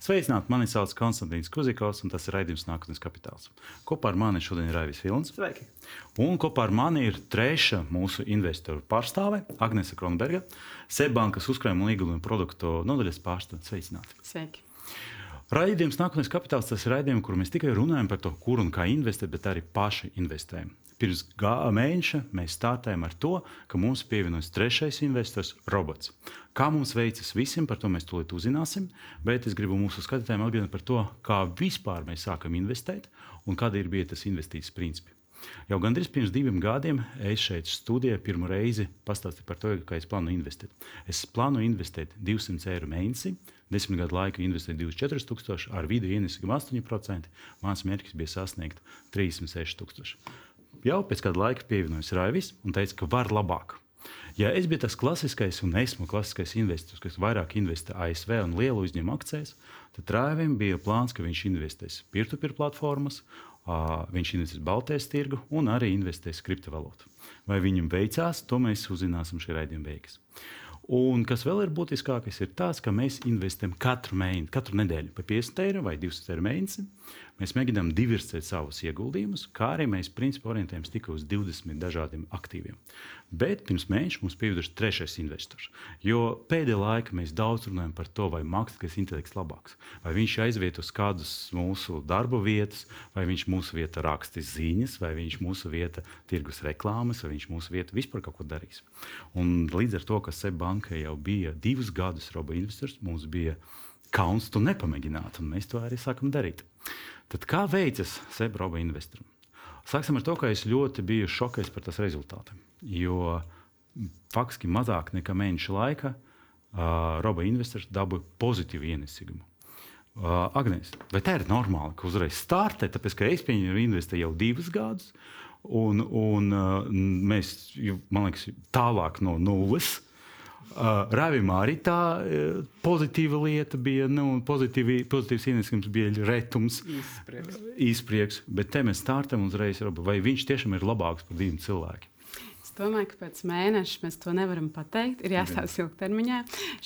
Sveicināti! Mani sauc Konstants Kuzikovs, un tas ir raidījums Nākotnes kapitāls. Kopā ar mani šodien ir Raivis Vilnis. Sveiki! Un kopā ar mani ir trešā mūsu investoru pārstāve, Agnese Kronberga, Seibankas uzkrājuma un ieguldījumu produktu nodaļas pārstāve. Sveicināti! Sveiki! Raidījums Nākotnes kapitāls tas ir raidījums, kur mēs tikai runājam par to, kur un kā investēt, bet arī paši investējam. Pirms mēneša mēs startējām ar to, ka mums pievienojas trešais investors, robots. Kā mums veicas visiem, par to mēs tūlīt uzzināsim. Bet es gribu mūsu skatītājiem atgādināt par to, kā vispār mēs sākam investēt un kāda ir bija tas investīcijas principi. Jau gandrīz pirms diviem gadiem es šeit studijā pirmo reizi pastāstīju par to, kā es plānoju investēt. Es plānoju investēt 200 eiro mēnesī, desmit gadu laikā investēt 24,000 ar vidu ienesīgumu 8%. Mans mērķis bija sasniegt 36,000 jau pēc kāda laika pievienojās Raivis un teica, ka var labāk. Ja es biju tas klasiskais, un esmu klasiskais investors, kas vairāk investē ASV un lielu uzņēmumu akcijās, tad Raivim bija plāns, ka viņš investēs peer-to-peer platformas, viņš investēs Baltijas tirgu un arī investēs kriptovalūtu. Vai viņam veicās, to mēs uzzināsim šī raidījuma beigas. Un kas vēl ir būtiskākais, ir tas, ka mēs investējam katru, mēnesi, katru nedēļu pa 50 eiro vai 200 eiro mēnesi. Mēs mēģinām diversificēt savus ieguldījumus, kā arī mēs principā orientējamies tikai uz 20 dažādiem aktīviem. Bet pirms mēneša mums pievienojas trešais investors. Jo pēdējā laikā mēs daudz runājam par to, vai mākslinieks intelekts ir labāks, vai viņš aiziet uz kādas mūsu darba vietas, vai viņš mūsu vietā rakstīs ziņas, vai viņš mūsu vietā tirgus reklāmas, vai viņš mūsu vietā vispār kaut ko darīs. Un līdz ar to, ka SEB banka jau bija divus gadus robo investors, mums bija kauns to nepamēģināt, un mēs to arī sākam darīt. Tad kā veicas SEB robo investoram? Sāksim ar to, ka es ļoti biju šokēts par tās rezultātiem. Jo faktiski mazāk nekā mēneša laika uh, roba investors dabūja pozitīvu ienesīgumu. Uh, Agnēs, vai tā ir normāli, ka uzreiz startē, tāpēc ka es pieņemu investēju jau divus gadus, un, un uh, mēs, man liekas, tālāk no nulles. Uh, Rāvimā arī tā uh, pozitīva lieta bija. Nu, pozitīvi, pozitīvs ienesums bija retums, īsprieks. Bet te mēs startam uzreiz, vai viņš tiešām ir labāks par diviem cilvēkiem. Es domāju, ka pēc mēneša mēs to nevaram pateikt. Ir jāstāsta ilgtermiņā.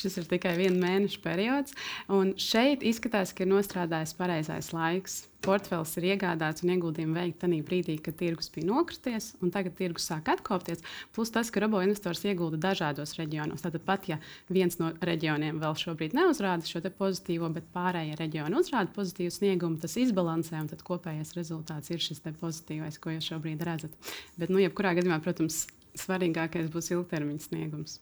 Šis ir tikai viena mēneša periods. Un šeit izskatās, ka ir nostrādājis pareizais laiks. Portfels ir iegādāts un ieguldījumi veikti tajā brīdī, kad tirgus bija nokrities, un tagad tirgus sāk atkopties. Plus tas, ka robo investors iegulda dažādos reģionos. Tātad pat ja viens no reģioniem vēl šobrīd neuzrāda šo pozitīvo, bet pārējie reģioni uzrāda pozitīvu sniegumu, tas izbalansē, un tad kopējais rezultāts ir šis pozitīvais, ko jūs šobrīd redzat. Bet, nu, jebkurā gadījumā, protams, svarīgākais būs ilgtermiņa sniegums.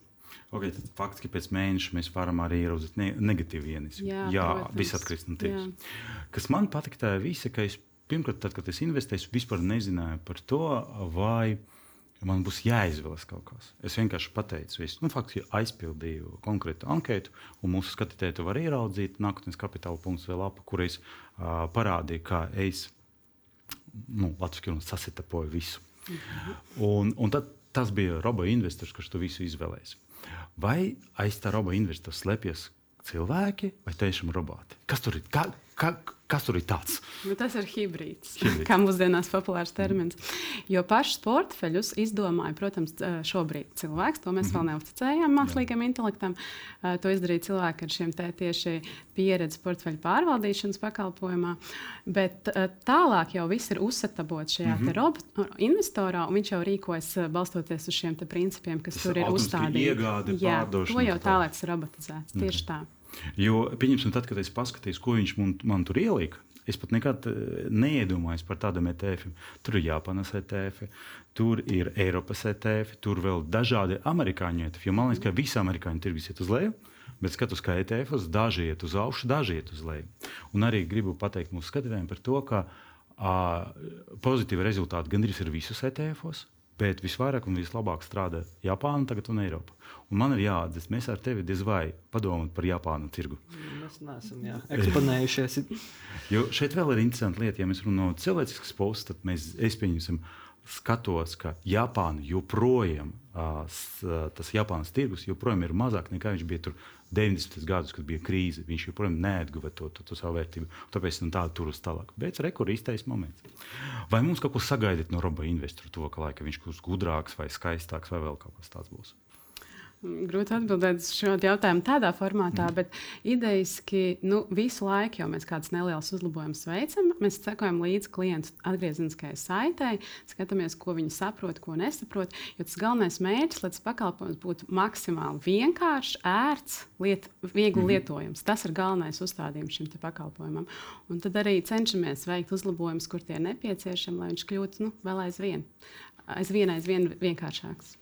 Okay, tad faktiski pēc mēneša mēs varam arī ieraudzīt ne negatīvu ienesību. Jā, jā viss atkarīgs no tirgus. Kas man patīk, tā ir visa, ka es pirmkārt, tad, kad es investēju, vispār nezināju par to, vai man būs jāizvēlas kaut kas. Es vienkārši pateicu, visu. Nu, faktiski aizpildīju konkrētu anketu, un mūsu skatītāji to var ieraudzīt. Nākotnes kapitāla punkts vēl lapa, kur es uh, parādīju, kā es nu, Latvijas sasitapoju visu. Mhm. Un, un tad Tas bija robo investors, kurš to visu izvēlējās. Vai aiz tā robo investora slēpjas cilvēki vai tiešām roboti? Kas tur ir? Kā, kā, Kas tur ir tāds? Nu, tas ir hibrīds, hibrīds. kā mūsdienās populārs termins. Jo pašus portfeļus izdomāja, protams, šobrīd cilvēks. To mēs mm -hmm. vēl neuzticējām mākslīgam intelektam. To izdarīja cilvēki ar šiem tieši pieredzi portfeļu pārvaldīšanas pakalpojumā. Bet tālāk jau viss ir uzsatabots šajā mm -hmm. investorā, un viņš jau rīkojas balstoties uz šiem principiem, kas tur ir uzstādīti. Jā, to jau tālāk ir robotizēts. Tieši mm -hmm. tā. Jo, pieņemsim, tad, kad es paskatījos, ko viņš man, man tur ielika, es pat nekad eh, neiedomājos par tādiem ETF. Tur ir Japānas ETF, tur ir Eiropas ETF, tur vēl dažādi amerikāņu ETF. Jo man liekas, ka visi amerikāņu tirgus iet uz leju. Bet skatos, kā ETF, daži iet uz augšu, daži iet uz leju. Un arī gribu pateikt mūsu skatītājiem par to, ka a, pozitīvi rezultāti gandrīz ir visus ETF-os. Bet visvairāk un vislabāk strādā Japāna tagad un Eiropa. Un man ir jāatzīst, mēs ar tevi diez vai padomājam par Japānu tirgu. Mēs neesam jā, eksponējušies. jo šeit vēl ir interesanti lieta, ja mēs runājam no cilvēciskas puses, tad mēs pieņemsim. Skatos, ka Japāna joprojām, tas Japānas tirgus joprojām ir mazāk nekā viņš bija tur 90. gados, kad bija krīze. Viņš joprojām neatguva to, to, to savu vērtību. Tāpēc nu, tā tur uz tālāk. Bet rekur īstais moments. Vai mums kaut ko sagaidīt no roba investora to, ka laika viņš būs gudrāks vai skaistāks vai vēl kaut kas tāds būs? Grūti atbildēt uz šo jautājumu tādā formātā, mm. bet idejaski nu, visu laiku jau mēs kādus nelielus uzlabojumus veicam. Mēs sekojam līdzi klientu atgriezeniskajai saitei, skatāmies, ko viņi saprot, ko nesaprot. Jo tas galvenais mērķis, lai tas pakalpojums būtu maksimāli vienkāršs, ērts, liet, viegli mm. lietojams. Tas ir galvenais uzstādījums šim pakalpojumam. Un tad arī cenšamies veikt uzlabojumus, kur tie ir nepieciešami, lai viņš kļūtu nu, vēl aizvien, aizvien, aizvien vienkāršāks.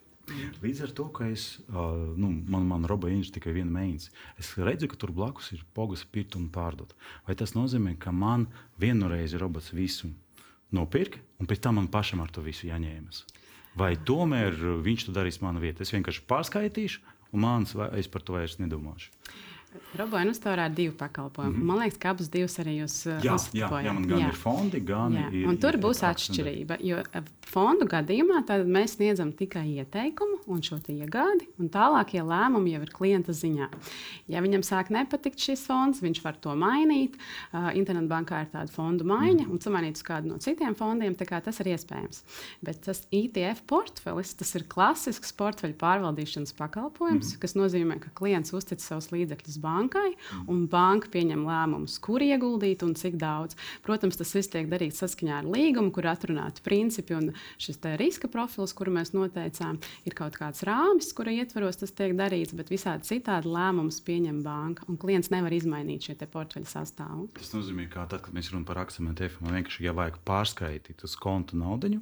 Līdz ar to, ka es, nu, man, man robots ir tikai viena mēnesis, es redzu, ka tur blakus ir pogas pirkt un pārdot. Vai tas nozīmē, ka man vienreiz robots visu nopirka, un pēc tam man pašam ar to visu jāņēmas? Vai tomēr viņš to darīs manā vietā? Es vienkārši pārskaitīšu, un mans, es par to vairs nedomāšu. Roboinvestorā ir divi pakalpojumi. Mm -hmm. Man liekas, ka abus divus arī jūs uh, jā, jā, jā, man gan jā. ir fondi, gan jā. ir. Un tur ir, būs ir atšķirība. Jo uh, fondu gadījumā mēs sniedzam tikai ieteikumu un šo iegādi, un tālākie lēmumi jau ir klienta ziņā. Ja viņam sāk nepatikt šis fonds, viņš var to mainīt. Uh, Internetbankā ir tāda fondu maiņa, mm -hmm. un samainīt uz kādu no citiem fondiem. Tas ir iespējams. Bet tas ETF portfelis, tas ir klasisks portfeļu pārvaldīšanas pakalpojums, mm -hmm. kas nozīmē, ka klients uztic savus līdzekļus bankai, un banka pieņem lēmumus, kur ieguldīt un cik daudz. Protams, tas viss tiek darīts saskaņā ar līgumu, kur atrunāti principi un šis riska profils, kuru mēs noteicām. Ir kaut kāds rāmis, kura ietvaros tas tiek darīts, bet visādi citādi lēmumus pieņem banka, un klients nevar izmainīt šo portfeļu sastāvu. Tas nozīmē, ka tad, kad mēs runājam par akcijiem, man vienkārši ja vajag pārskaitīt uz konta naudu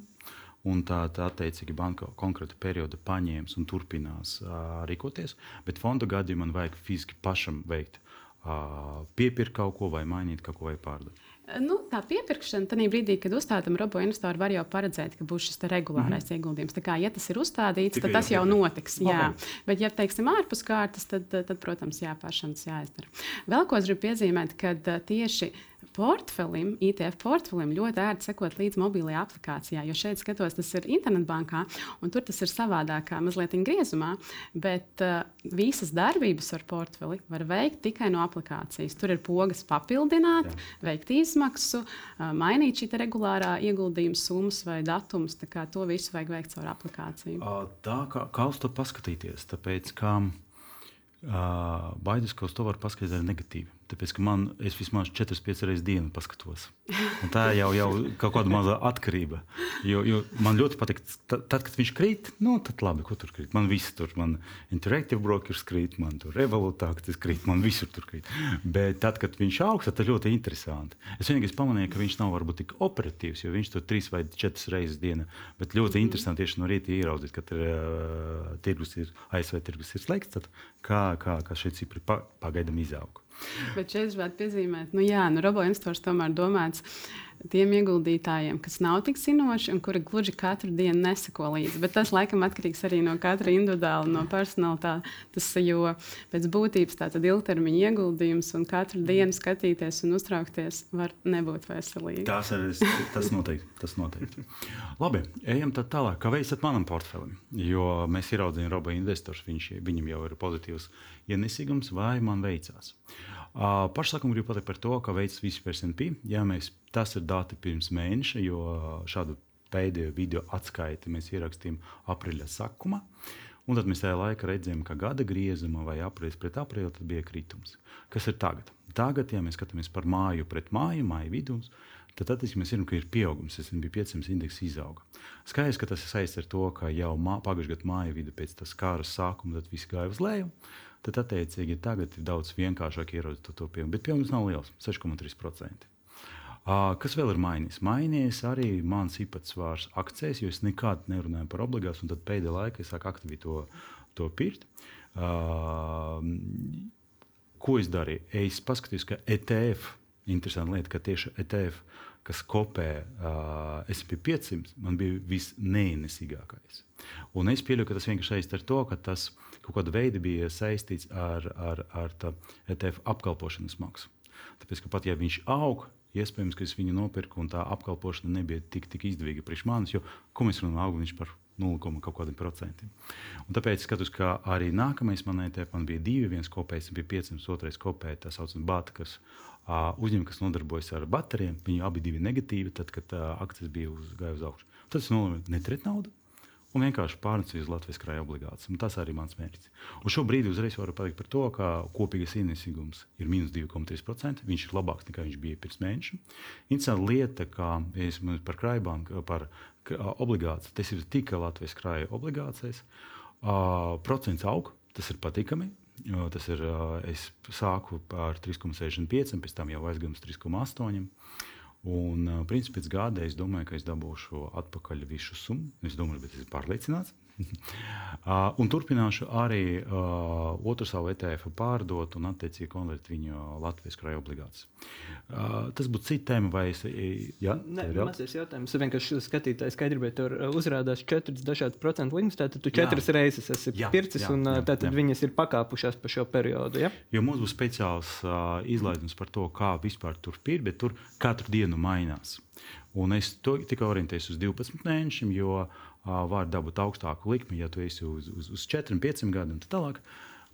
un tā, tā attiecīgi banka konkrēta perioda paņēmis un turpinās uh, rīkoties. Bet fonda gadījumā man vajag fiziski pašam veikt, uh, piepirkt kaut ko vai mainīt kaut ko vai pārdot. Nu, tā piepirkšana, tad brīdī, kad uzstādām robo investoru, var jau paredzēt, ka būs šis regulārais mm -hmm. ieguldījums. Tā kā, ja tas ir uzstādīts, Tikai tad tas jau notiks. Jā. jā. Bet, ja teiksim, ārpus kārtas, tad, tad, protams, jā, pašam tas jāizdara. Vēl ko es gribu piezīmēt, kad tieši portfelim, ITF portfelim ļoti ērti sekot līdzi mobilajā aplikācijā. Jo šeit skatos, tas ir internetbankā, un tur tas ir savādākā, mazliet griezumā. Bet uh, visas darbības ar portfeli var veikt tikai no aplikācijas. Tur ir pogas papildināt, Jā. veikt izmaksu, uh, mainīt šī regulārā ieguldījuma summas vai datums. To visu vajag veikt caur aplikāciju. Tā kā, kā uz to paskatīties? Tāpēc, ka, uh, Baides, ka uz to var paskatīties negatīvi. Tāpēc, ka man es vismaz 4-5 reizes dienu paskatos. Un tā jau ir kaut kāda maza atkarība. Jo, jo man ļoti patīk, tad, kad viņš krīt, nu, tad labi, ko tur krīt. Man viss tur, man interactive brokers krīt, man tur revolūtāks krīt, man visur tur krīt. Bet tad, kad viņš augsts, tad ļoti interesanti. Es vienīgais pamanīju, ka viņš nav varbūt tik operatīvs, jo viņš tur 3 vai 4 reizes dienā. Bet ļoti mm. interesanti tieši no rīta ieraudzīt, ka tur, uh, tirgus ir, ASV tirgus ir slēgts, kā, kā, kā šie cipri pa, pagaidām izaug. Bet šeit gribētu piezīmēt, nu, nu, roboinstitūts tomēr domāts tiem ieguldītājiem, kas nav tik zinoši un kuri gluži katru dienu neseko līdzi. Bet tas laikam atkarīgs arī no katra individuāla, no personalitātes. Jo pēc būtības tāds ilgtermiņa ieguldījums un katru dienu skatīties un uztraukties var nebūt veselīgi. Tas, ir, tas noteikti. Tas noteikti. Labi, ejam tālāk. Kā veicat manam portfelim? Jo mēs ieraudzījām robo investorus, viņš, viņam jau ir pozitīvs ienesīgums, vai man veicās. Uh, Pašsākumā gribu pateikt par to, ka veids visu par SMP. Ja mēs, tas ir dati pirms mēneša, jo šādu pēdējo video atskaiti mēs ierakstījām aprīļa sākumā. Un tad mēs tajā laikā redzējām, ka gada griezuma vai aprīlis pret aprīli bija kritums. Kas ir tagad? Tagad, ja mēs skatāmies par māju pret māju, māju vidū, tad tad mēs zinām, ka ir pieaugums. Tas bija 500 indeks izauga. Skaidrs, ka tas ir saistīts ar to, ka jau pagājušajā gadā māju vidū pēc kara sākuma viss gāja uz leju tad attiecīgi tagad ir daudz vienkāršāk ieraudzīt to, to pieaugumu. Bet pieaugums nav liels - 6,3%. Uh, kas vēl ir mainījies? Mainījies arī mans īpatsvars akcijas, jo es nekad nerunāju par obligācijām, un tad pēdējā laikā es sāku aktīvi to, to pirkt. Uh, ko es darīju? Es paskatījos, ka ETF, interesanti lieta, ka tieši ETF, kas kopē uh, SP 500, man bija visneinesīgākais. Un es pieļauju, ka tas vienkārši saistīts ar to, ka tas ir kaut kāda veida bija saistīts ar, ar, ar ETF apkalpošanas maksu. Tāpēc, ka pat ja viņš aug, iespējams, ka es viņu nopirku un tā apkalpošana nebija tik, tik izdevīga priekš manis, jo ko mēs runājam, aug viņš par 0,5%. Un tāpēc skatos, ka arī nākamais man ETF man bija divi, viens kopējs bija 500, otrais kopējs, tā saucamā bata, kas uh, uzņēma, kas nodarbojas ar baterijiem. Viņi abi bija negatīvi, tad, kad uh, akcijas bija uz, uz augšu. Tad es nolēmu neturēt naudu un vienkārši pārnest uz Latvijas krāja obligācijas. Tas arī ir mans mērķis. Un šobrīd uzreiz varu pateikt par to, ka kopīgais ienesīgums ir minus 2,3%. Viņš ir labāks nekā viņš bija pirms mēneša. Interesanta lieta, kā es par krājbanku, par obligāciju, tas ir tikai Latvijas krāja obligācijas. Uh, procents aug, tas ir patīkami. Tas ir, es sāku ar 3,65, pēc tam jau aizgāju uz 3,8. Un, principā, pēc gada es domāju, ka es dabūšu atpakaļ visu summu. Es domāju, bet es esmu pārliecināts. Uh, un turpināšu arī uh, otru savu ETF pārdot un attiecīgi konvertēt viņu Latvijas krājuma obligācijas. Uh, tas būtu cits tēma, vai es. Jā, Nē, mazais jautājums. Vienkārši skatītājai skaidrībai tur uzrādās četras dažādas procentu likmes. Tātad tu četras jā. reizes esi jā, pircis, jā, un jā, tātad jā. viņas ir pakāpušās pa šo periodu. Ja? Jo mums būs speciāls uh, izlaidums par to, kā vispār tur ir, bet tur katru dienu mainās. Un es tikai orientējos uz 12 mēnešiem, jo uh, var dabūt augstāku likmi, ja tu esi uz, uz, uz 4, 5 gadiem un tā tālāk.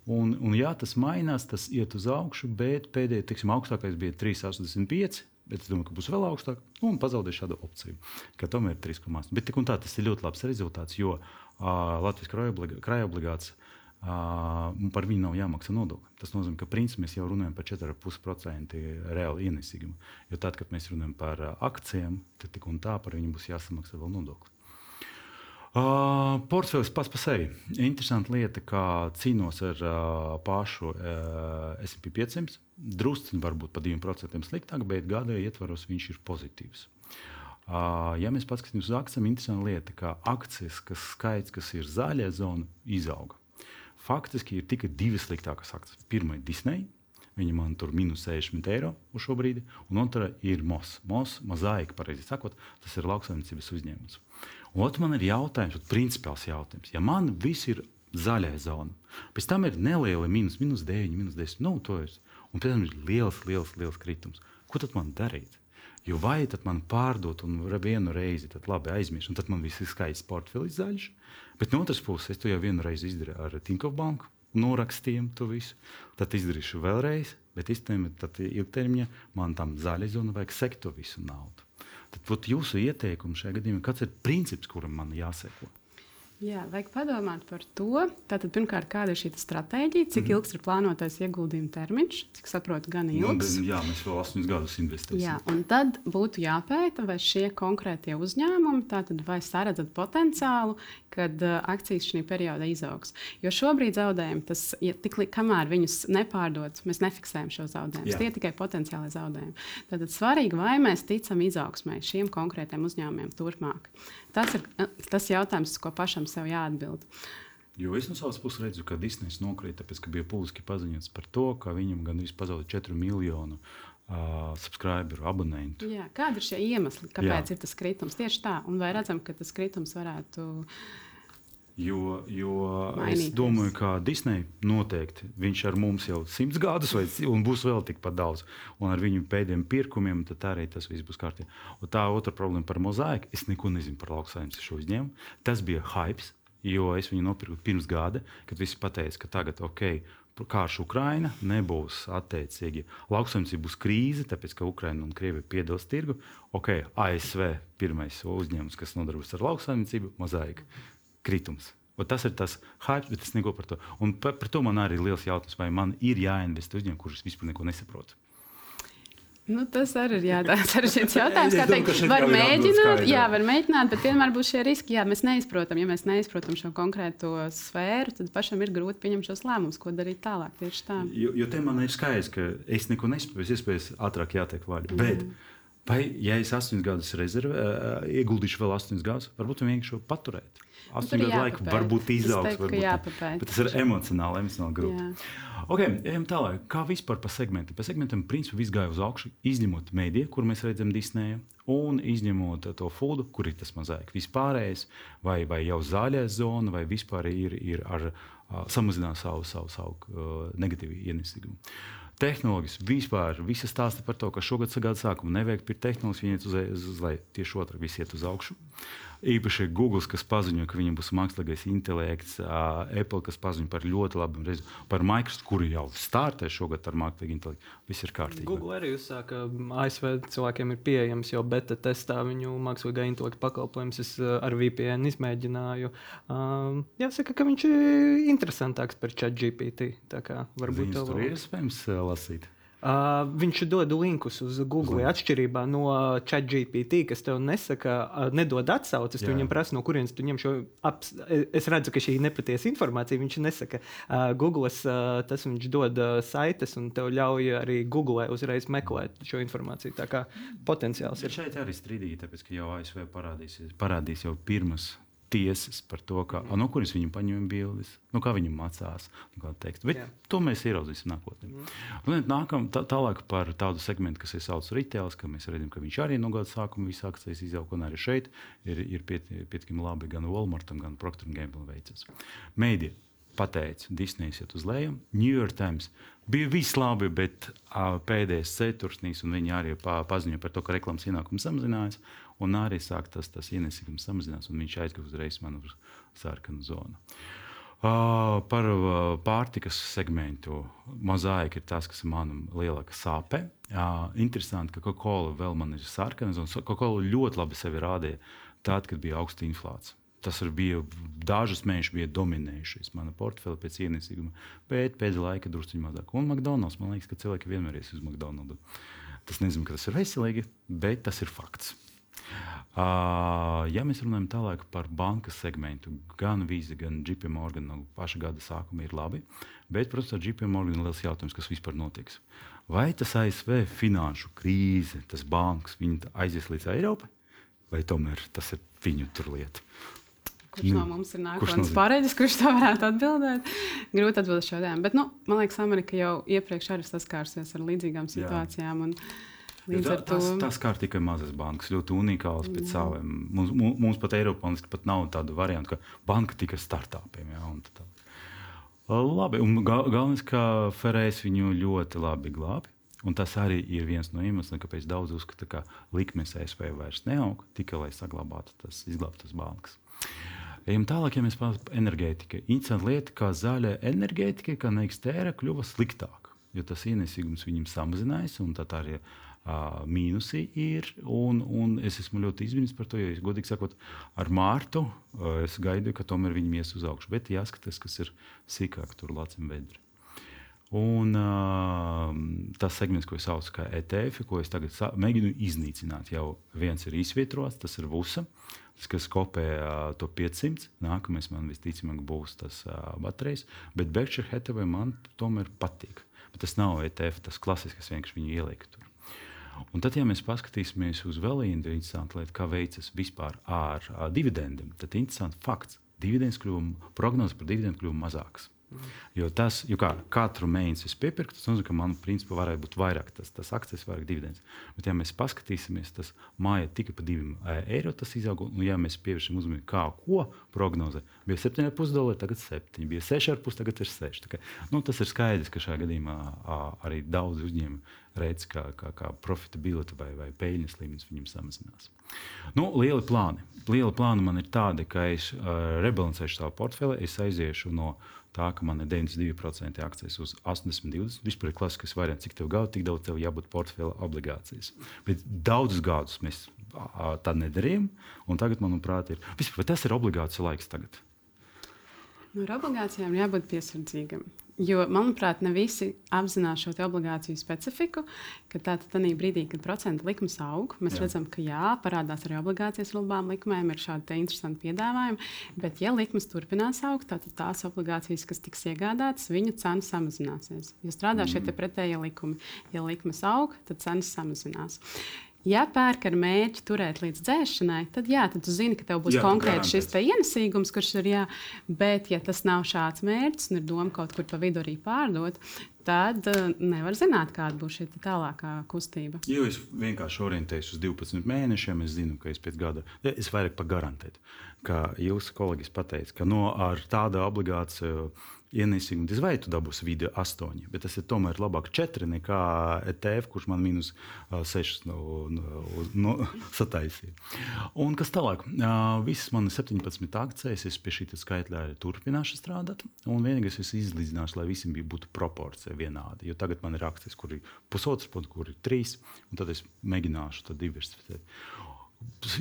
Un, un jā, tas mainās, tas iet uz augšu, bet pēdējais, teiksim, augstākais bija 3,85. Bet es domāju, ka būs vēl augstāk, un pazaudēšu šādu opciju, ka tomēr ir 3,8. Bet tik un tā tas ir ļoti labs rezultāts, jo uh, Latvijas krājuma obligāts uh, par viņu nav jāmaksā nodokļi. Tas nozīmē, ka principā mēs jau runājam par 4,5% reāli ienesīgumu. Jo tad, kad mēs runājam par akcijiem, tad tik un tā par viņu būs jāsamaksā vēl nodokļi. Uh, portfelis pats par sevi. Interesanta lieta, kā cīnos ar uh, pašu uh, SP 500. Drusciņš varbūt par 2% sliktāk, bet gada ietvaros viņš ir pozitīvs. Uh, ja mēs paskatāmies uz akcijiem, interesanta lieta, ka akcijas, kas skaits, kas ir zaļā zona, izauga. Faktiski ir tikai divas sliktākas akcijas. Pirmā ir Disney. Viņa man tur minus 60 eiro uz šo brīdi, un otra ir MOS. MOS, mozaika, pareizi sakot, tas ir lauksaimniecības uzņēmums. Otrs man ir jautājums, principiāls jautājums. Ja man viss ir zaļā zona, pēc tam ir neliela minus, minus 9, minus 10, nu, to ir. Un pēc tam ir liels, liels, liels kritums. Ko tad man darīt? Jo vai tad man pārdot un vienu reizi labi aizmirst, un tad man viss ir skaists portfelis zaļš. Bet no otras puses, es to jau vienu reizi izdarīju ar Tinkovu banku, norakstījām to visu. Tad izdarīšu vēlreiz, bet īstenībā ilgtermiņā man tam zaļai zonai vajag sekt to visu naudu. Tad būt jūsu ieteikums šajā gadījumā, kāds ir princips, kuram man jāseko? Jā, vajag padomāt par to. Tātad, pirmkārt, kāda ir šī stratēģija, cik mm. ilgs ir plānotais ieguldījuma termiņš, cik saprotu, gan nu, ilgs. Nu, jā, mēs vēl astoņus gadus investēsim. Jā, un tad būtu jāpēta, vai šie konkrētie uzņēmumi, tātad vai saredzat potenciālu, kad uh, akcijas šī periodā izaugs. Jo šobrīd zaudējumi, tas, ja tik kamēr viņus nepārdod, mēs nefiksējam šo zaudējumus. Tie ir tikai potenciāli zaudējumi. Tad svarīgi, vai mēs ticam izaugsmai šiem konkrētiem uzņēmumiem turpmāk. Tas ir tas jautājums, ko pašam sev jāatbild. Jo es no savas puses redzu, ka Disneja nokrita, tāpēc, ka bija publiski paziņots par to, ka viņam gan vispār pazaudēja 4 miljonu uh, subscriberu, abonentu. Jā, kādi ir šie iemesli, kāpēc Jā. ir tas kritums? Tieši tā, un vai redzam, ka tas kritums varētu būt Jo, jo Mainīties. es domāju, ka Disneja noteikti viņš ar mums jau simts gadus, vai, un būs vēl tikpat daudz. Un ar viņu pēdējiem pirkumiem arī tas viss būs kārtībā. Tā otra problēma par mozaiku. Es neko nezinu par lauksaimniecību šo uzņēmumu. Tas bija hype, jo es viņu nopirku pirms gada, kad visi pateica, ka tagad ok. Karš Ukraina nebūs attiecīgi. Lauksaimniecība būs krīze, tāpēc ka Ukraina un Krievija piedos tirgu. Ok, ASV pirmais uzņēmums, kas nodarbojas ar lauksaimniecību, mozaika kritums. Un tas ir tas hype, bet es neko par to. Un par, par to man arī ir liels jautājums, vai man ir jāinvestē uzņēmumā, kurš vispār neko nesaprot. Nu, tas arī ir jāatcerās. jautājums, kā teikt, var mēģināt, jā, var mēģināt, bet vienmēr būs šie riski. Jā, mēs neizprotam, ja mēs neizprotam šo konkrēto sfēru, tad pašam ir grūti pieņemt šos lēmumus, ko darīt tālāk. Tieši tā. Jo, jo te man ir skaidrs, ka es neko nespēju, iespējams, ātrāk jātiek vaļā. Mm. Bet, vai, ja es astoņus gadus rezervē, ieguldīšu vēl astoņus gadus, varbūt vienkārši paturēt. Astoņu gadu laiku varbūt izaugs, varbūt jāpapēt. Bet tas ir emocionāli, emocionāli grūti. Ok, ejam tālāk. Kā vispār pa segmentiem? Pa segmentiem principā viss gāja uz augšu, izņemot mediju, kur mēs redzam Disneja, un izņemot to foodu, kur ir tas mazāk. Vispārējais, vai, vai jau zaļā zona, vai vispār ir, ir ar uh, samazināt savu, savu, savu uh, negatīvu ienesīgumu. Tehnoloģijas vispār, visi stāsta par to, ka šogad gada sākumā nevajag pirkt tehnoloģijas, iet uz, uz, uz leju. Tieši otrādi, visi iet uz augšu. Īpaši Google, kas paziņo, ka viņam būs mākslīgais intelekts, Apple, kas paziņo par ļoti labu rezultātu, par Microsoft, kuri jau startē šogad ar mākslīgu intelektu. Viss ir kārtībā. Google arī uzsāka, ASV cilvēkiem ir pieejams jau beta testā viņu mākslīgā intelekta pakalpojums. Es ar VPN izmēģināju. Um, jāsaka, ka viņš ir interesantāks par ChatGPT. Tā kā varbūt tas ir iespējams lasīt. Uh, viņš dod linkus uz Google. Zin. Atšķirībā no ChatGPT, kas tev nesaka, uh, nedod atsauces, tu viņam prasa, no kurienes tu ņem šo. Aps, es redzu, ka šī ir nepatiesa informācija. Viņš nesaka, uh, Google uh, tas viņš dod uh, saites un tev ļauj arī Google uzreiz meklēt šo informāciju. Tā kā potenciāls ir. Šeit arī strīdīgi, tāpēc ka jau ASV parādīs, parādīs jau pirmas tiesas par to, kā, mm. no kurienes viņi paņem bildes, no kā viņi mācās. To mēs ieraudzīsim nākotnē. Mm. Nākam tā, tālāk par tādu segmentu, kas ir saucams retails, ka mēs redzam, ka viņš arī no gada sākuma visu akcijas izauga, un arī šeit ir, ir pietiekami labi gan Walmartam, gan Procter Gamble veicas. Mēdī pateica, Disneja iet uz leju. New York Times bija viss labi, bet uh, pēdējais ceturksnis, un viņi arī pa, paziņoja par to, ka reklāmas ienākums samazinājās un arī sāk tas, tas ienesīgums samazinās, un viņš aizgāja uzreiz man uz sarkanu zonu. Uh, par uh, pārtikas segmentu mozaīka ir tas, kas man lielāka sāpe. Uh, interesanti, ka Coca-Cola vēl man ir sarkana zona. Coca-Cola ļoti labi sevi rādīja tad, kad bija augsta inflācija. Tas bija dažus mēnešus, bija dominējušais mana portfeļa pēc ienesīguma, bet pēdējā laikā drusku mazāk. Un McDonald's, man liekas, ka cilvēki vienmēr ies uz McDonald's. Tas nezinu, ka tas ir veselīgi, bet tas ir fakts. Uh, ja mēs runājam tālāk par bankas segmentu, gan Visa, gan JP Morgan no paša gada sākuma ir labi, bet, protams, ar JP Morgan ir liels jautājums, kas vispār notiks. Vai tas ASV finanšu krīze, tas bankas, viņi aizies līdz Eiropai, vai tomēr tas ir viņu lieta? Kurš nu, no mums ir nākamais pārējais, kurš to varētu atbildēt? Grūti atbildēt šo jautājumu. Bet, nu, man liekas, Amerika jau iepriekš arī saskārsies ar līdzīgām situācijām. Jā. Un, Līdz ar to tas, tas kā tikai mazas bankas, ļoti unikāls pēc saviem. Mums, mums pat Eiropā pat nav tāda varianta, ka banka tikai startupiem. Ja, tā. Labi, un gal, galvenais, ka Ferēs viņu ļoti labi glābi. Un tas arī ir viens no iemesliem, kāpēc daudz uzskata, ka likmes ASV vairs neaug tikai lai saglabātu tas izglābtas bankas. Ejam tālāk, ja mēs pārējām pie enerģētikas. Interesanti lieta, kā zaļa enerģētika, kā neikstēra, kļuva sliktāka, jo tas ienesīgums viņam samazinājās, un tā arī uh, mīnusi ir. Un, un es esmu ļoti izbrīnīts par to, jo, es, godīgi sakot, ar Mārtu uh, es gaidu, ka tomēr viņi ies uz augšu. Bet jāskatās, kas ir sīkāk tur Latvijas bedri. Un uh, tas segments, ko es saucu par ETF, ko es tagad mēģinu iznīcināt, jau viens ir izvietots, tas ir VUSA, kas kopē uh, to 500. Nākamais man visticamāk būs tas uh, baterijas, bet Berkshire Hathaway man tomēr patīk. Bet tas nav ETF, tas klasisks, vienkārši viņu ielikt tur. Un tad, ja mēs paskatīsimies uz vēl vienu interesantu lietu, kā veicas vispār ar, ar dividendiem, tad interesants fakts. Dividends kļuva, prognozes par dividendiem kļuva mazākas. Jo tas, jo kā katru mēnesi es piepirku, tas nozīmē, ka man principā varētu būt vairāk tas, tas akcijas, vairāk dividends. Bet, ja mēs paskatīsimies, tas māja tikai par 2 eiro tas izauga. Un, ja mēs pievēršam uzmanību, kā ko prognoze, bija 7,5 dolāri, tagad 7, bija 6,5, tagad ir 6. Kā, nu, tas ir skaidrs, ka šajā gadījumā arī daudz uzņēmumu redz, kā, kā, kā profitabilitāte vai, vai peļņas līmenis viņam samazinās. Nu, lieli plāni. Lieli plāni man ir tādi, ka es uh, rebalansēšu savu portfeli, es aiziešu no tā, ka man ir 92% akcijas uz 80, 20. Vispār ir klasiskais variants, cik tev gauta, tik daudz tev jābūt portfeļa obligācijas. Bet daudzus gadus mēs tā nedarījām, un tagad, manuprāt, ir. Vispār, tas ir obligāciju laiks tagad. Nu, obligācijām jābūt piesardzīgam. Jo, manuprāt, ne visi apzinās šo obligāciju specifiku, ka tādā brīdī, kad procentu likmes aug, mēs jā. redzam, ka jā, parādās arī obligācijas ar labām likmēm, ir šādi interesanti piedāvājumi. Bet, ja likmes turpinās augt, tad tās obligācijas, kas tiks iegādātas, viņu cena samazināsies. Jo strādā mm. šie pretējie likumi. Ja likmes aug, tad cenas samazinās. Ja pērk ar mērķi turēt līdz dzēšanai, tad jā, tad tu zini, ka tev būs jā, konkrēti šis ienesīgums, kurš ir jā. Bet, ja tas nav šāds mērķis un ir doma kaut kur pa vidu arī pārdot, tad uh, nevar zināt, kāda būs šī tālākā kustība. Jo es vienkārši orientējos uz 12 mēnešiem. Es zinu, ka es pēc gada, es vairāk par garantētu, ka jūsu kolēģis pateica, ka no, ar tādu obligāciju ienesīsim, diez vai tu dabūsi video 8, bet tas ir tomēr labāk 4 nekā ETF, kurš man minus 6 no, no, no, sataisīja. Un kas tālāk? Visas manas 17 akcijas, es pie šī skaitļa turpināšu strādāt. Un vienīgais, es izlīdzināšu, lai visiem būtu proporcija vienāda. Jo tagad man ir akcijas, kur ir pusotrs kur ir trīs, un tad es mēģināšu to diversificēt.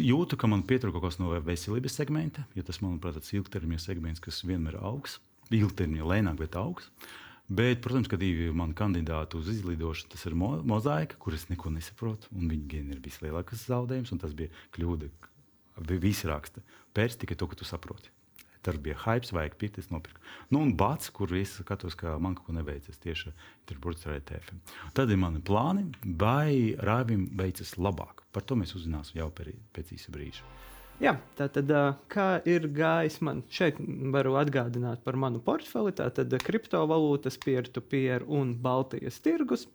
Jūtu, ka man pietrūka kaut kas no veselības segmenta, jo tas, manuprāt, ir ilgtermiņa segments, kas vienmēr augs ilgtermiņā lēnāk, bet augsts. Bet, protams, ka divi mani kandidāti uz izlidošanu, tas ir mo mozaika, kuras neko nesaprotu. Viņi gan ir vislielākais zaudējums, un tas bija kļūda. Visi raksta, pēc tikai to, ka tu saproti. Tur bija hype, vajag pirkt, es nopirku. Nu, un bats, kur es skatos, ka man kaut ko neveicas tieši tur burts ar ETF. Tad ir mani plāni, vai rāvim veicas labāk. Par to mēs uzzināsim jau pēc īsa brīža. Jā, tā tad, kā ir gājis man šeit, varu atgādināt par manu portfeli. Tā tad kriptovalūtas, peer-to-peer un Baltijas tirgus.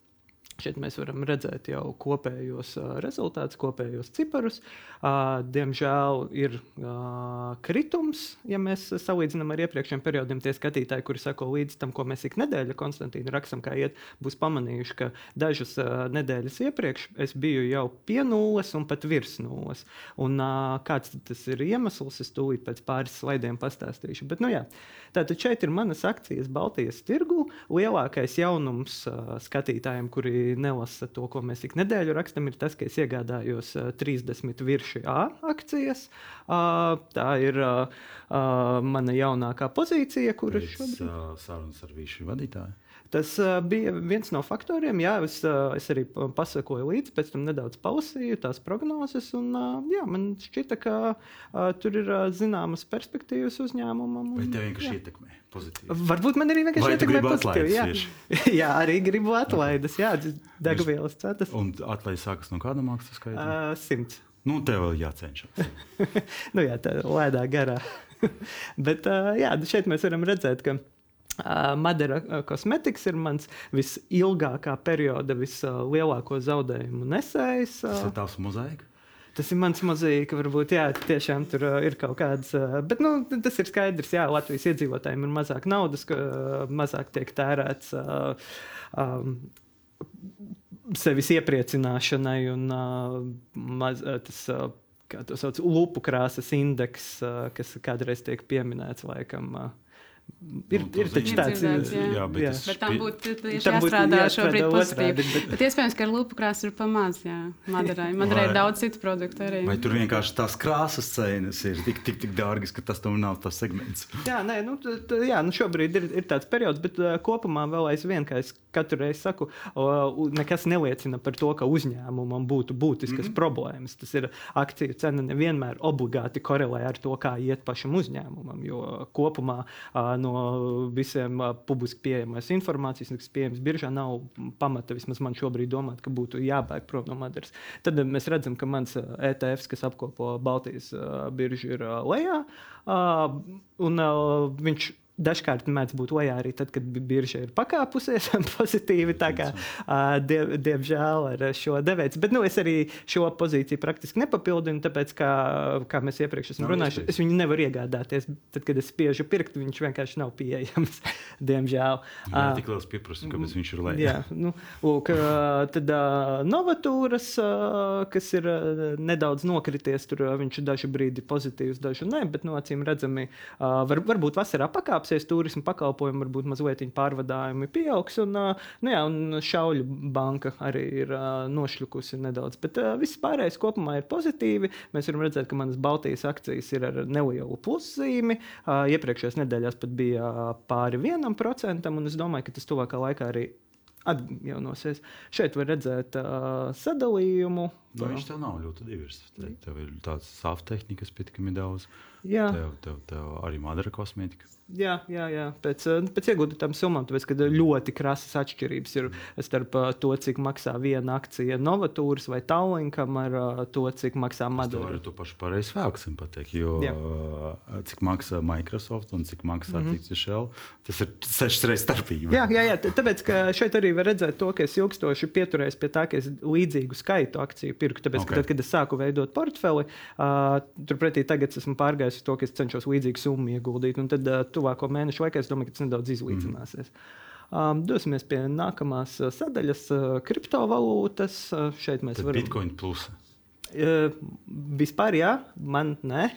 Šeit mēs varam redzēt jau kopējos rezultātus, kopējos ciparus. Diemžēl ir kritums, ja mēs salīdzinām ar iepriekšējiem periodiem. Tie skatītāji, kuri sako līdzi tam, ko mēs ik nedēļa Konstantīna rakstam, kā iet, būs pamanījuši, ka dažas nedēļas iepriekš es biju jau pie nulles un pat virs nulles. Un, kāds tas ir iemesls, es tūlīt pēc pāris slaidiem pastāstīšu. Bet, nu, jā, tātad šeit ir manas akcijas Baltijas tirgu. Lielākais jaunums skatītājiem, kuri nelasa to, ko mēs ik nedēļu rakstam, ir tas, ka es iegādājos 30 virši A akcijas. Tā ir mana jaunākā pozīcija, kuras šobrīd ir sarunas ar vīšu vadītāju. Tas uh, bija viens no faktoriem. Jā, es, uh, es arī pasakoju līdzi, pēc tam nedaudz palasīju tās prognozes. Un, uh, jā, man šķita, ka uh, tur ir uh, zināmas perspektīvas uzņēmumam. Un, Vai tev vienkārši jā. ietekmē? Pozitīvi. Varbūt man arī vienkārši ietekmē pozitīvi. Jā. jā, arī gribu atlaides. Jā, degvielas cetas. Un atlaides sākas no kāda maksas skaita? Uh, simts. Nu, tev vēl jācenšas. nu, jā, tā lēdā garā. Bet uh, jā, šeit mēs varam redzēt, ka Madara kosmetikas ir mans visilgākā perioda, vislielāko zaudējumu nesējs. Uh, tas ir tavs mozaika. Tas ir mans mozaīka, varbūt jā, tiešām tur ir kaut kādas. Uh, bet nu, tas ir skaidrs, ka Latvijas iedzīvotājiem ir mazāk naudas, ka mazāk tiek tērēts. Um, Sevis iepriecināšanai un uh, maz, tas uh, kā to sauc, lupu krāsas indeks, kas kādreiz tiek pieminēts laikam. Ir, nu, ir taču tāds līnijas, jā. bet, jā. bet tam būtu jāstrādā šobrīd pozitīvi. Otrādi, bet... bet iespējams, ka ar lupu krāsu ir pamaz, jā, Madarai. Madarai ir daudz citu produktu arī. Vai tur vienkārši tās krāsas cenas ir tik, tik, tik dārgas, ka tas tomēr nav tas segments? Jā, nē, nu, t, jā, nu šobrīd ir, ir tāds periods, bet uh, kopumā vēl aizvien, kā es katru reizi saku, uh, nekas neliecina par to, ka uzņēmumam būtu būtiskas mm -hmm. problēmas. Tas ir akciju cena nevienmēr obligāti korelē ar to, kā iet pašam uzņēmumam, jo kopumā uh, no visiem publiski pieejamās informācijas, kas pieejamas biržā, nav pamata vismaz man šobrīd domāt, ka būtu jābēg prom no Madaras. Tad mēs redzam, ka mans ETFs, kas apkopo Baltijas biržu, ir lejā. Un viņš dažkārt mēdz būt lejā arī tad, kad birža ir pakāpusies pozitīvi. Tā kā, uh, diev, diemžēl ar šo devēju. Bet nu, es arī šo pozīciju praktiski nepapildinu, tāpēc, kā, kā mēs iepriekš esam runājuši, es viņu nevaru iegādāties. Tad, kad es spiežu pirkt, viņš vienkārši nav pieejams. diemžēl. Jā, uh, tik liels pieprasījums, kāpēc viņš ir lejā. jā, nu, lūk, uh, tad uh, novatūras, uh, kas ir uh, nedaudz nokrities, tur uh, viņš ir daži brīdi pozitīvs, daži nē, bet no nu, acīm redzami, uh, var, varbūt vasarā pakāps atkāpsies turisma pakalpojumi, varbūt mazliet pārvadājumi pieaugs. Un, nu jā, un šauļu banka arī ir nošļukusi nedaudz. Bet viss pārējais kopumā ir pozitīvi. Mēs varam redzēt, ka manas Baltijas akcijas ir ar nelielu pluszīmi. Iepriekšējās nedēļās pat bija pāri vienam procentam, un es domāju, ka tas tuvākā laikā arī atjaunosies. Šeit var redzēt uh, sadalījumu. Nu, viņš tev nav ļoti diversificēts. Tev ir tāds soft tehnikas pietiekami daudz. Jā. Tev, tev, tev arī madara kosmētika. Jā, jā, jā. Pēc, eh, pēc ieguldītām summām, tāpēc, ka ļoti krasas atšķirības ir starp eh, to, cik maksā viena akcija Novatūras vai Tallinkam, ar eh, to, cik maksā Madara. Es to pašu pareizi vēlksim pateikt, jo jā. cik maksā Microsoft un cik maksā mm -hmm. Shell, tas ir sešas reizes starpība. Jā, jā, jā, tāpēc, ka šeit arī var redzēt to, ka es ilgstoši pieturējos pie tā, ka es līdzīgu skaitu akciju pirku. Tāpēc, okay. tad, kad es sāku veidot portfeli, uh, turpretī tagad esmu pārgājis uz to, ka es cenšos līdzīgu summu ieguldīt. Un tad uh, tuvāko mēnešu laikā es domāju, ka tas nedaudz izlīdzināsies. Mm. Um, dosimies pie nākamās sadaļas, uh, kriptovalūtas. Uh, šeit mēs tad varam. Bitcoin plus. Uh, vispār, jā, man nē.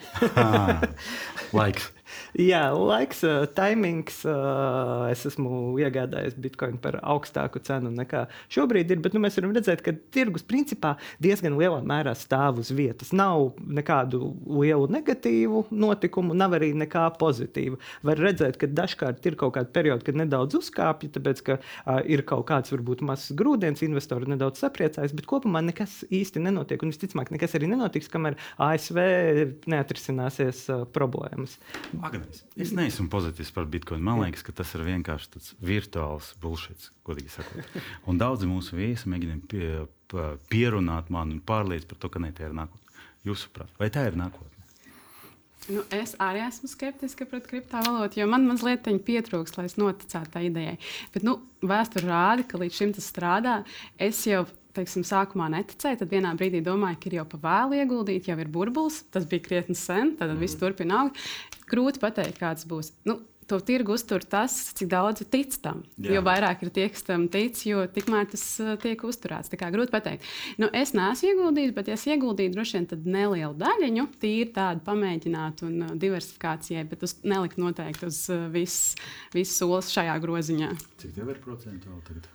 Laiks. Jā, laiks, timings. Uh, es esmu iegādājies bitkoinu par augstāku cenu nekā šobrīd ir. Bet nu, mēs varam redzēt, ka tirgus principā diezgan lielā mērā stāv uz vietas. Nav nekādu lielu negatīvu notikumu, nav arī nekā pozitīva. Var redzēt, ka dažkārt ir kaut kāda perioda, kad nedaudz uzkāpja, tāpēc ka uh, ir kaut kāds varbūt mazs grūdienis, investori nedaudz sapriecājas, bet kopumā nekas īsti nenotiek. Un visticamāk, nekas arī nenotiks, kamēr ASV neatrisināsies uh, problēmas. Agnēs, es neesmu pozitīvs par bitkoinu. Man liekas, ka tas ir vienkārši tāds virtuāls bullshit, godīgi sakot. Un daudzi mūsu viesi mēģina pie, pierunāt mani un pārliecināt par to, ka ne tā ir nākotne. Jūsuprāt, vai tā ir nākotne? Nu, es arī esmu skeptiska pret kriptovalūtu, jo man mazliet pietrūkst, lai es noticētu tā idejai. Bet nu, vēsture rāda, ka līdz šim tas strādā. Es jau teiksim, sākumā neticēju, tad vienā brīdī domāju, ka ir jau pa vēlu ieguldīt, jau ir burbulis. Tas bija krietni sen, tad mm. viss turpina augt. Grūti pateikt, kāds būs. Nu, To tirgu uztur tas, cik daudz tic tam. Jā. Jo vairāk ir tie, kas tam tic, jo tikmēr tas uh, tiek uzturēts. Tā kā grūti pateikt. Nu, es neesmu ieguldījis, bet, ja es ieguldīju, droši vien nelielu daļiņu, tīri tādu pamēģināt un uh, diversifikācijai, bet uz nelikt noteikti uz uh, visu vis solis šajā groziņā. Cik tev ir procentuāli tagad?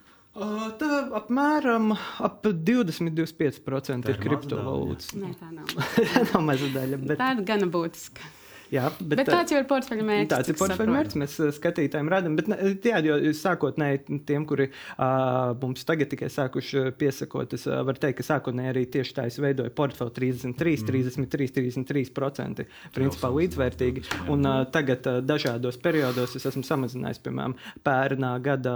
Tā apmēram ap 20-25% ir kriptovalūtas. Nē, tā nav. tā nav maza daļa. Bet... Tā ir gana būtiska. Jā, bet, bet tāds jau ir portfeļa mērķis. Tāds ir portfeļa mērķis. Mēs skatītājiem radām. Bet, jā, jo sākotnēji tiem, kuri uh, mums tagad tikai sākuši piesakot, es uh, varu teikt, ka sākotnēji arī tieši tā es veidoju portfeli 33, mm. 33, 33%. Principā līdzvērtīgi. Un uh, tagad uh, dažādos periodos es esmu samazinājis, piemēram, pērnā gada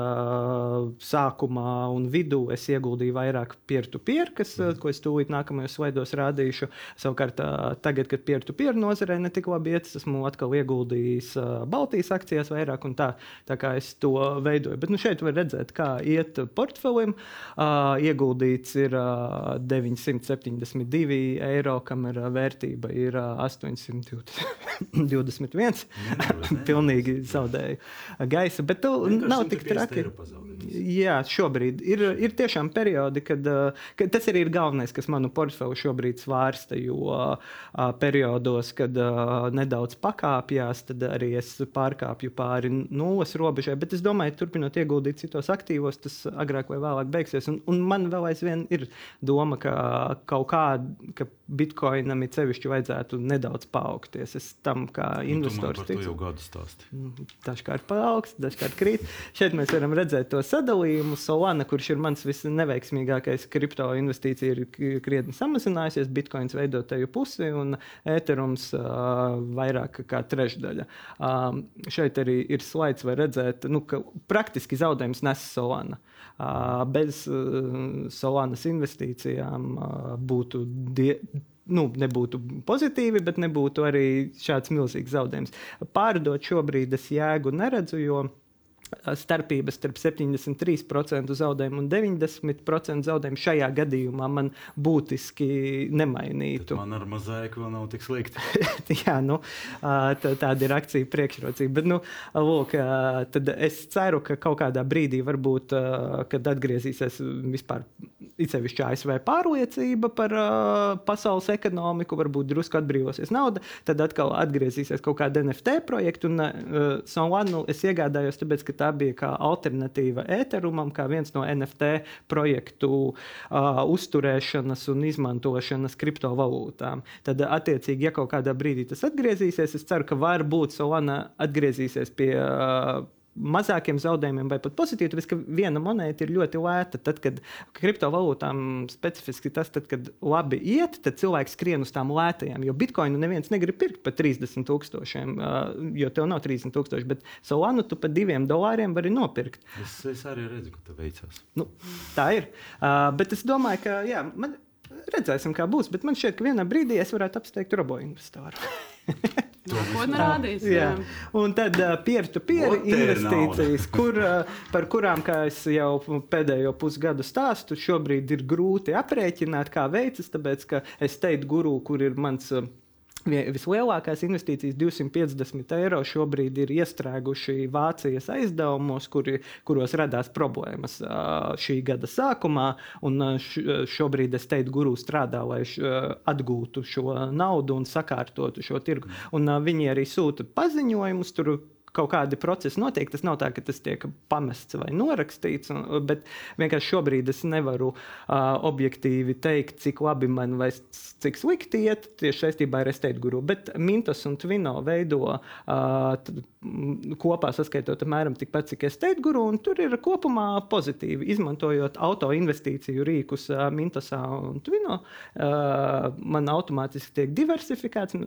sākumā un vidū es ieguldīju vairāk peer-to-peer, kas, mm. ko es tūlīt nākamajos slaidos rādīšu. Savukārt uh, tagad, kad peer-to-peer nozarē netik labi iet, lietas. Esmu atkal ieguldījis Baltijas akcijās vairāk, un tā, tā kā es to veidoju. Bet nu, šeit var redzēt, kā iet portfelim. Ieguldīts ir uh, 972 eiro, kamēr vērtība ir uh, 821. Pilnīgi zaudēju gaisa, bet tu nav tik traki. Jā, šobrīd ir, ir tiešām periodi, kad, kad tas arī ir galvenais, kas manu portfeli šobrīd svārsta. Jo periodos, kad nedaudz nedaudz pakāpjas, tad arī es pārkāpju pāri nulles robežai. Bet es domāju, turpinot ieguldīt citos aktīvos, tas agrāk vai vēlāk beigsies. Un, un man vēl aizvien ir doma, ka kaut kāda, ka bitkoinam ir sevišķi vajadzētu nedaudz paaugties. Es tam kā nu, investors ticu. Tas jau gadu stāsti. Mm, dažkārt paaugst, dažkārt krīt. Šeit mēs varam redzēt to sadalījumu. Solana, kurš ir mans visneveiksmīgākais kripto investīcija, ir krietni samazinājusies. Bitcoins veido teju pusi un Ethereums uh, vairāk kā trešdaļa. Um, šeit arī ir slaids, var redzēt, nu, ka praktiski zaudējums nes Solana. Uh, bez uh, Solanas investīcijām uh, būtu. Die, nu, nebūtu pozitīvi, bet nebūtu arī šāds milzīgs zaudējums. Pārdot šobrīd es jēgu neredzu, jo starpības starp 73% zaudējumu un 90% zaudējumu šajā gadījumā man būtiski nemainītu. Tad man ar mazāku vēl nav tik slikti. Jā, nu, tā, tāda ir akcija priekšrocība. Bet, nu, lūk, es ceru, ka kaut kādā brīdī, varbūt, kad atgriezīsies vispār īpaši ASV pārliecība par pasaules ekonomiku, varbūt drusku atbrīvosies nauda, tad atkal atgriezīsies kaut kāda NFT projekta. Un uh, Solanu es iegādājos, tāpēc, ka tā bija kā alternatīva ēterumam, kā viens no NFT projektu uh, uzturēšanas un izmantošanas kriptovalūtām. Tad, attiecīgi, ja kaut kādā brīdī tas atgriezīsies, es ceru, ka varbūt Solana atgriezīsies pie. Uh, mazākiem zaudējumiem, vai pat pozitīvi, tāpēc ka viena monēta ir ļoti lēta. Tad, kad kriptovalūtām specifiski tas, tad, kad labi iet, tad cilvēks skrien uz tām lētajām. Jo bitkoinu neviens negrib pirkt par 30 tūkstošiem, jo tev nav 30 tūkstoši, bet Solanu tu par diviem dolāriem vari nopirkt. Es, es arī redzu, ka tas veicas. Nu, tā ir. Uh, bet es domāju, ka jā, man, redzēsim, kā būs. Bet man šķiet, ka vienā brīdī es varētu apsteigt robo investoru. Nākotnē rādīs. Jā. Un tad uh, te ir investīcijas, kur, uh, par kurām, kā es jau pēdējo pusgadu stāstu, šobrīd ir grūti aprēķināt, kā veicas, tāpēc ka es teiktu guru, kur ir mans. Uh, Vislielākās investīcijas, 250 eiro, šobrīd ir iestrēguši Vācijas aizdevumos, kuri, kuros radās problēmas šī gada sākumā. Šobrīd es teiktu, guru strādā, lai atgūtu šo naudu un sakārtotu šo tirgu. Un viņi arī sūta paziņojumus. Tur kaut kādi procesi notiek. Tas nav tā, ka tas tiek pamests vai norakstīts, un, bet vienkārši šobrīd es nevaru uh, objektīvi teikt, cik labi man vai cik slikti iet tieši saistībā ar estate guru. Bet Mintos un Twino veido uh, kopā saskaitot apmēram tikpat, cik estate guru, un tur ir kopumā pozitīvi. Izmantojot auto investīciju rīkus uh, Mintosā un Twino, uh, man automātiski tiek diversifikēts,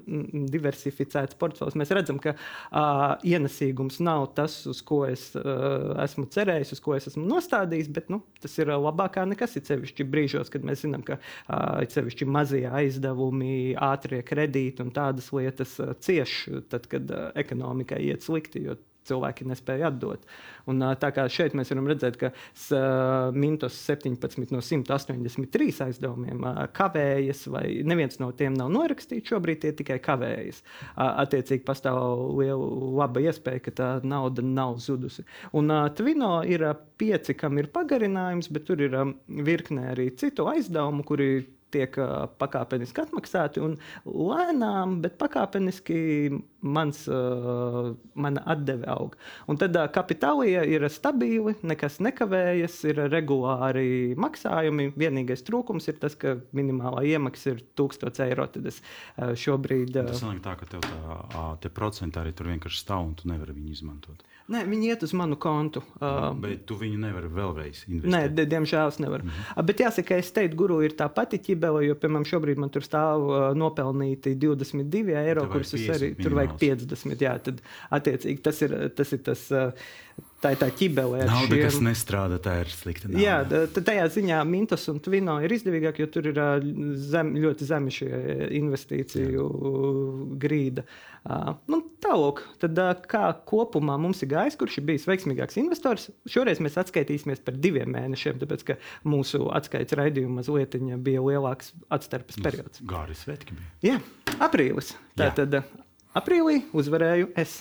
diversificēts portfels. Mēs redzam, ka uh, ienes pienesīgums nav tas, uz ko es uh, esmu cerējis, uz ko es esmu nostādījis, bet nu, tas ir labāk nekā ir sevišķi brīžos, kad mēs zinām, ka uh, sevišķi mazie aizdevumi, ātrie kredīti un tādas lietas uh, cieš, tad, kad uh, ekonomikai iet slikti cilvēki nespēja atdot. Un, tā kā šeit mēs varam redzēt, ka Mintos 17 no 183 aizdevumiem kavējas, vai neviens no tiem nav norakstīts, šobrīd tie tikai kavējas. Attiecīgi pastāv liela iespēja, ka tā nauda nav zudusi. Un Twino ir pieci, kam ir pagarinājums, bet tur ir virkne arī citu aizdevumu, kuri tiek uh, pakāpeniski atmaksāti. Lēnām, bet pakāpeniski mans, uh, mana atdeve aug. Un tad uh, kapitālija ir stabili, nekas nekavējas, ir regulāri maksājumi. Vienīgais trūkums ir tas, ka minimālā iemaksa ir 1000 eiro. Tad es šobrīd. Tas nāk tā, ka tev tā, tie procenti arī tur vienkārši stāv un tu nevari viņu izmantot. Nē, viņi iet uz manu kontu. Uh, bet tu viņu nevari vēlreiz investēt. Nē, diemžēl es nevaru. Mm -hmm. Bet jāsaka, es teiktu, guru ir tā pati ķibele, jo, piemēram, šobrīd man tur stāv uh, nopelnīti 22 eiro, kurus es arī tur vajag 50. Jā, tad attiecīgi tas ir tas. Ir tas uh, Tā ir tā ķibele. Nauda, šiem... kas nestrādā, tā ir slikta. Nauda. Jā, tajā ziņā Mintos un Twino ir izdevīgāk, jo tur ir zem, ļoti zemi šie investīciju Jā. grīda. Nu, Tālāk, tad kā kopumā mums ir gājis, kurš ir bijis veiksmīgāks investors? Šoreiz mēs atskaitīsimies par diviem mēnešiem, tāpēc ka mūsu atskaites raidījuma mazliet bija lielāks atstarpes periods. Gāri svētki bija. Jā, aprīlis. Tātad aprīlī uzvarēju es.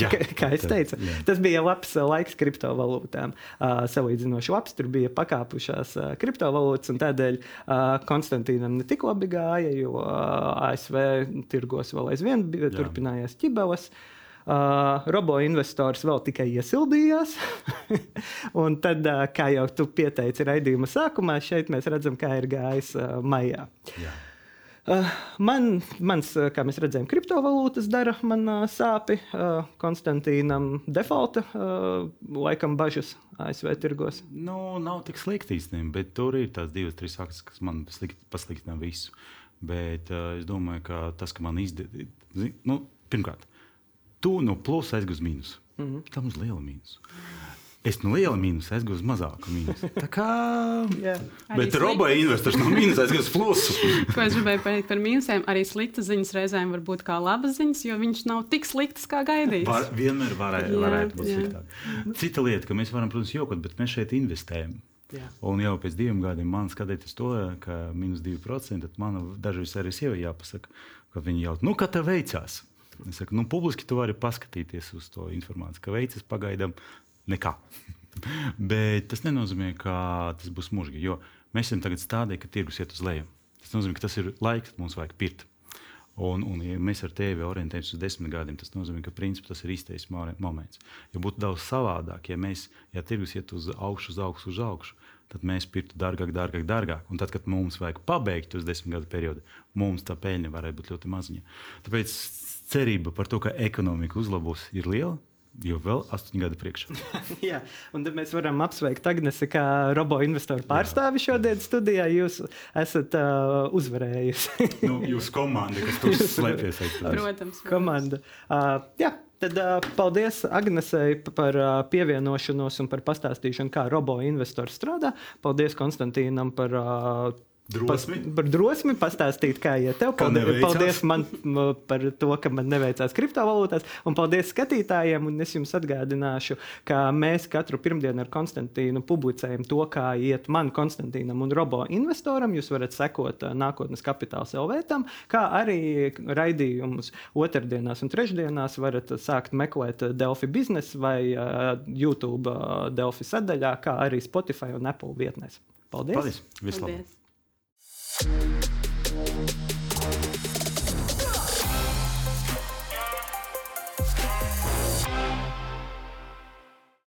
Jā, kā jau teicu, jā. tas bija labs uh, laiks kriptovalūtām. Uh, salīdzinoši labs, tur bija pakāpušās uh, kriptovalūtas, un tādēļ uh, Konstantīnam ne tik labi gāja, jo uh, ASV tirgos vēl aizvien bija, jā. turpinājās ķibeles. Uh, robo investors vēl tikai iesildījās. un tad, uh, kā jau tu pieteici raidījuma sākumā, šeit mēs redzam, kā ir gājis uh, maijā. Jā. Uh, man, mans, uh, kā mēs redzējām, kriptovalūtas dara man sāpi. Konstantīnam defaulta laikam bažas ASV tirgos. Nu, nav tik slikti īstenībā, bet tur ir tās divas, trīs akcijas, kas man slikt, pasliktina visu. Bet uh, es domāju, ka tas, ka man izdevās, nu, pirmkārt, tu no plusa aizgūsi uz mīnusu. Mm -hmm. Tam uz lielu mīnusu. Es no liela mīnusa aizgūstu uz mazāku mīnusu. Tā kā. yeah. Bet roboja investors no mīnusa aizgūst plusu. Ko es gribēju pateikt par mīnusiem? Arī sliktas ziņas reizēm var būt kā labas ziņas, jo viņš nav tik slikts kā gaidīts. Var, vienmēr varēja, jā, varētu būt sliktāk. Cita lieta, ka mēs varam, protams, jokot, bet mēs šeit investējam. Jā. Un jau pēc diviem gadiem man skatieties to, ka minus 2%, tad man dažreiz arī sievai jāpasaka, ka viņi jautā, nu, kā tev veicās? Es saku, nu, publiski tu vari paskatīties uz to informāciju, ka veicas pagaidām nekā. Bet tas nenozīmē, ka tas būs mūžīgi, jo mēs esam tagad stādē, ka tirgus iet uz leju. Tas nozīmē, ka tas ir laiks, kad mums vajag pirkt. Un, un, ja mēs ar tevi orientējamies uz desmit gadiem, tas nozīmē, ka principā, tas ir īstais moments. Jo būtu daudz savādāk, ja mēs, ja tirgus iet uz augšu, uz augšu, uz augšu, tad mēs pirktu dārgāk, dārgāk, dārgāk. Un tad, kad mums vajag pabeigt uz desmit gadu periodu, mums tā peļņa varētu būt ļoti maziņa. Tāpēc cerība par to, ka ekonomika uzlabos, ir liela. Jo vēl astoņi gadi priekšā. Jā, un tad mēs varam apsveikt Agnesi, kā robo investoru pārstāvi šodien studijā. Jūs esat uh, uzvarējusi. nu, jūs komanda, kas tur slēpjas. Protams. Komanda. Uh, jā. Tad uh, paldies Agnesei par uh, pievienošanos un par pastāstīšanu, kā robo investors strādā. Paldies Konstantīnam par uh, Drosmi. Par, par drosmi pastāstīt, kā iet tev. Kā Paldies, paldies man par to, ka man neveicās kriptovalūtās. Un paldies skatītājiem. Un es jums atgādināšu, ka mēs katru pirmdienu ar Konstantīnu publicējam to, kā iet man, Konstantīnam un Robo investoram. Jūs varat sekot nākotnes kapitāla LV, kā arī raidījumus otrdienās un trešdienās varat sākt meklēt Delfi biznesa vai YouTube Delfi sadaļā, kā arī Spotify un Apple vietnēs. Paldies! Paldies! Vislabāk! Thank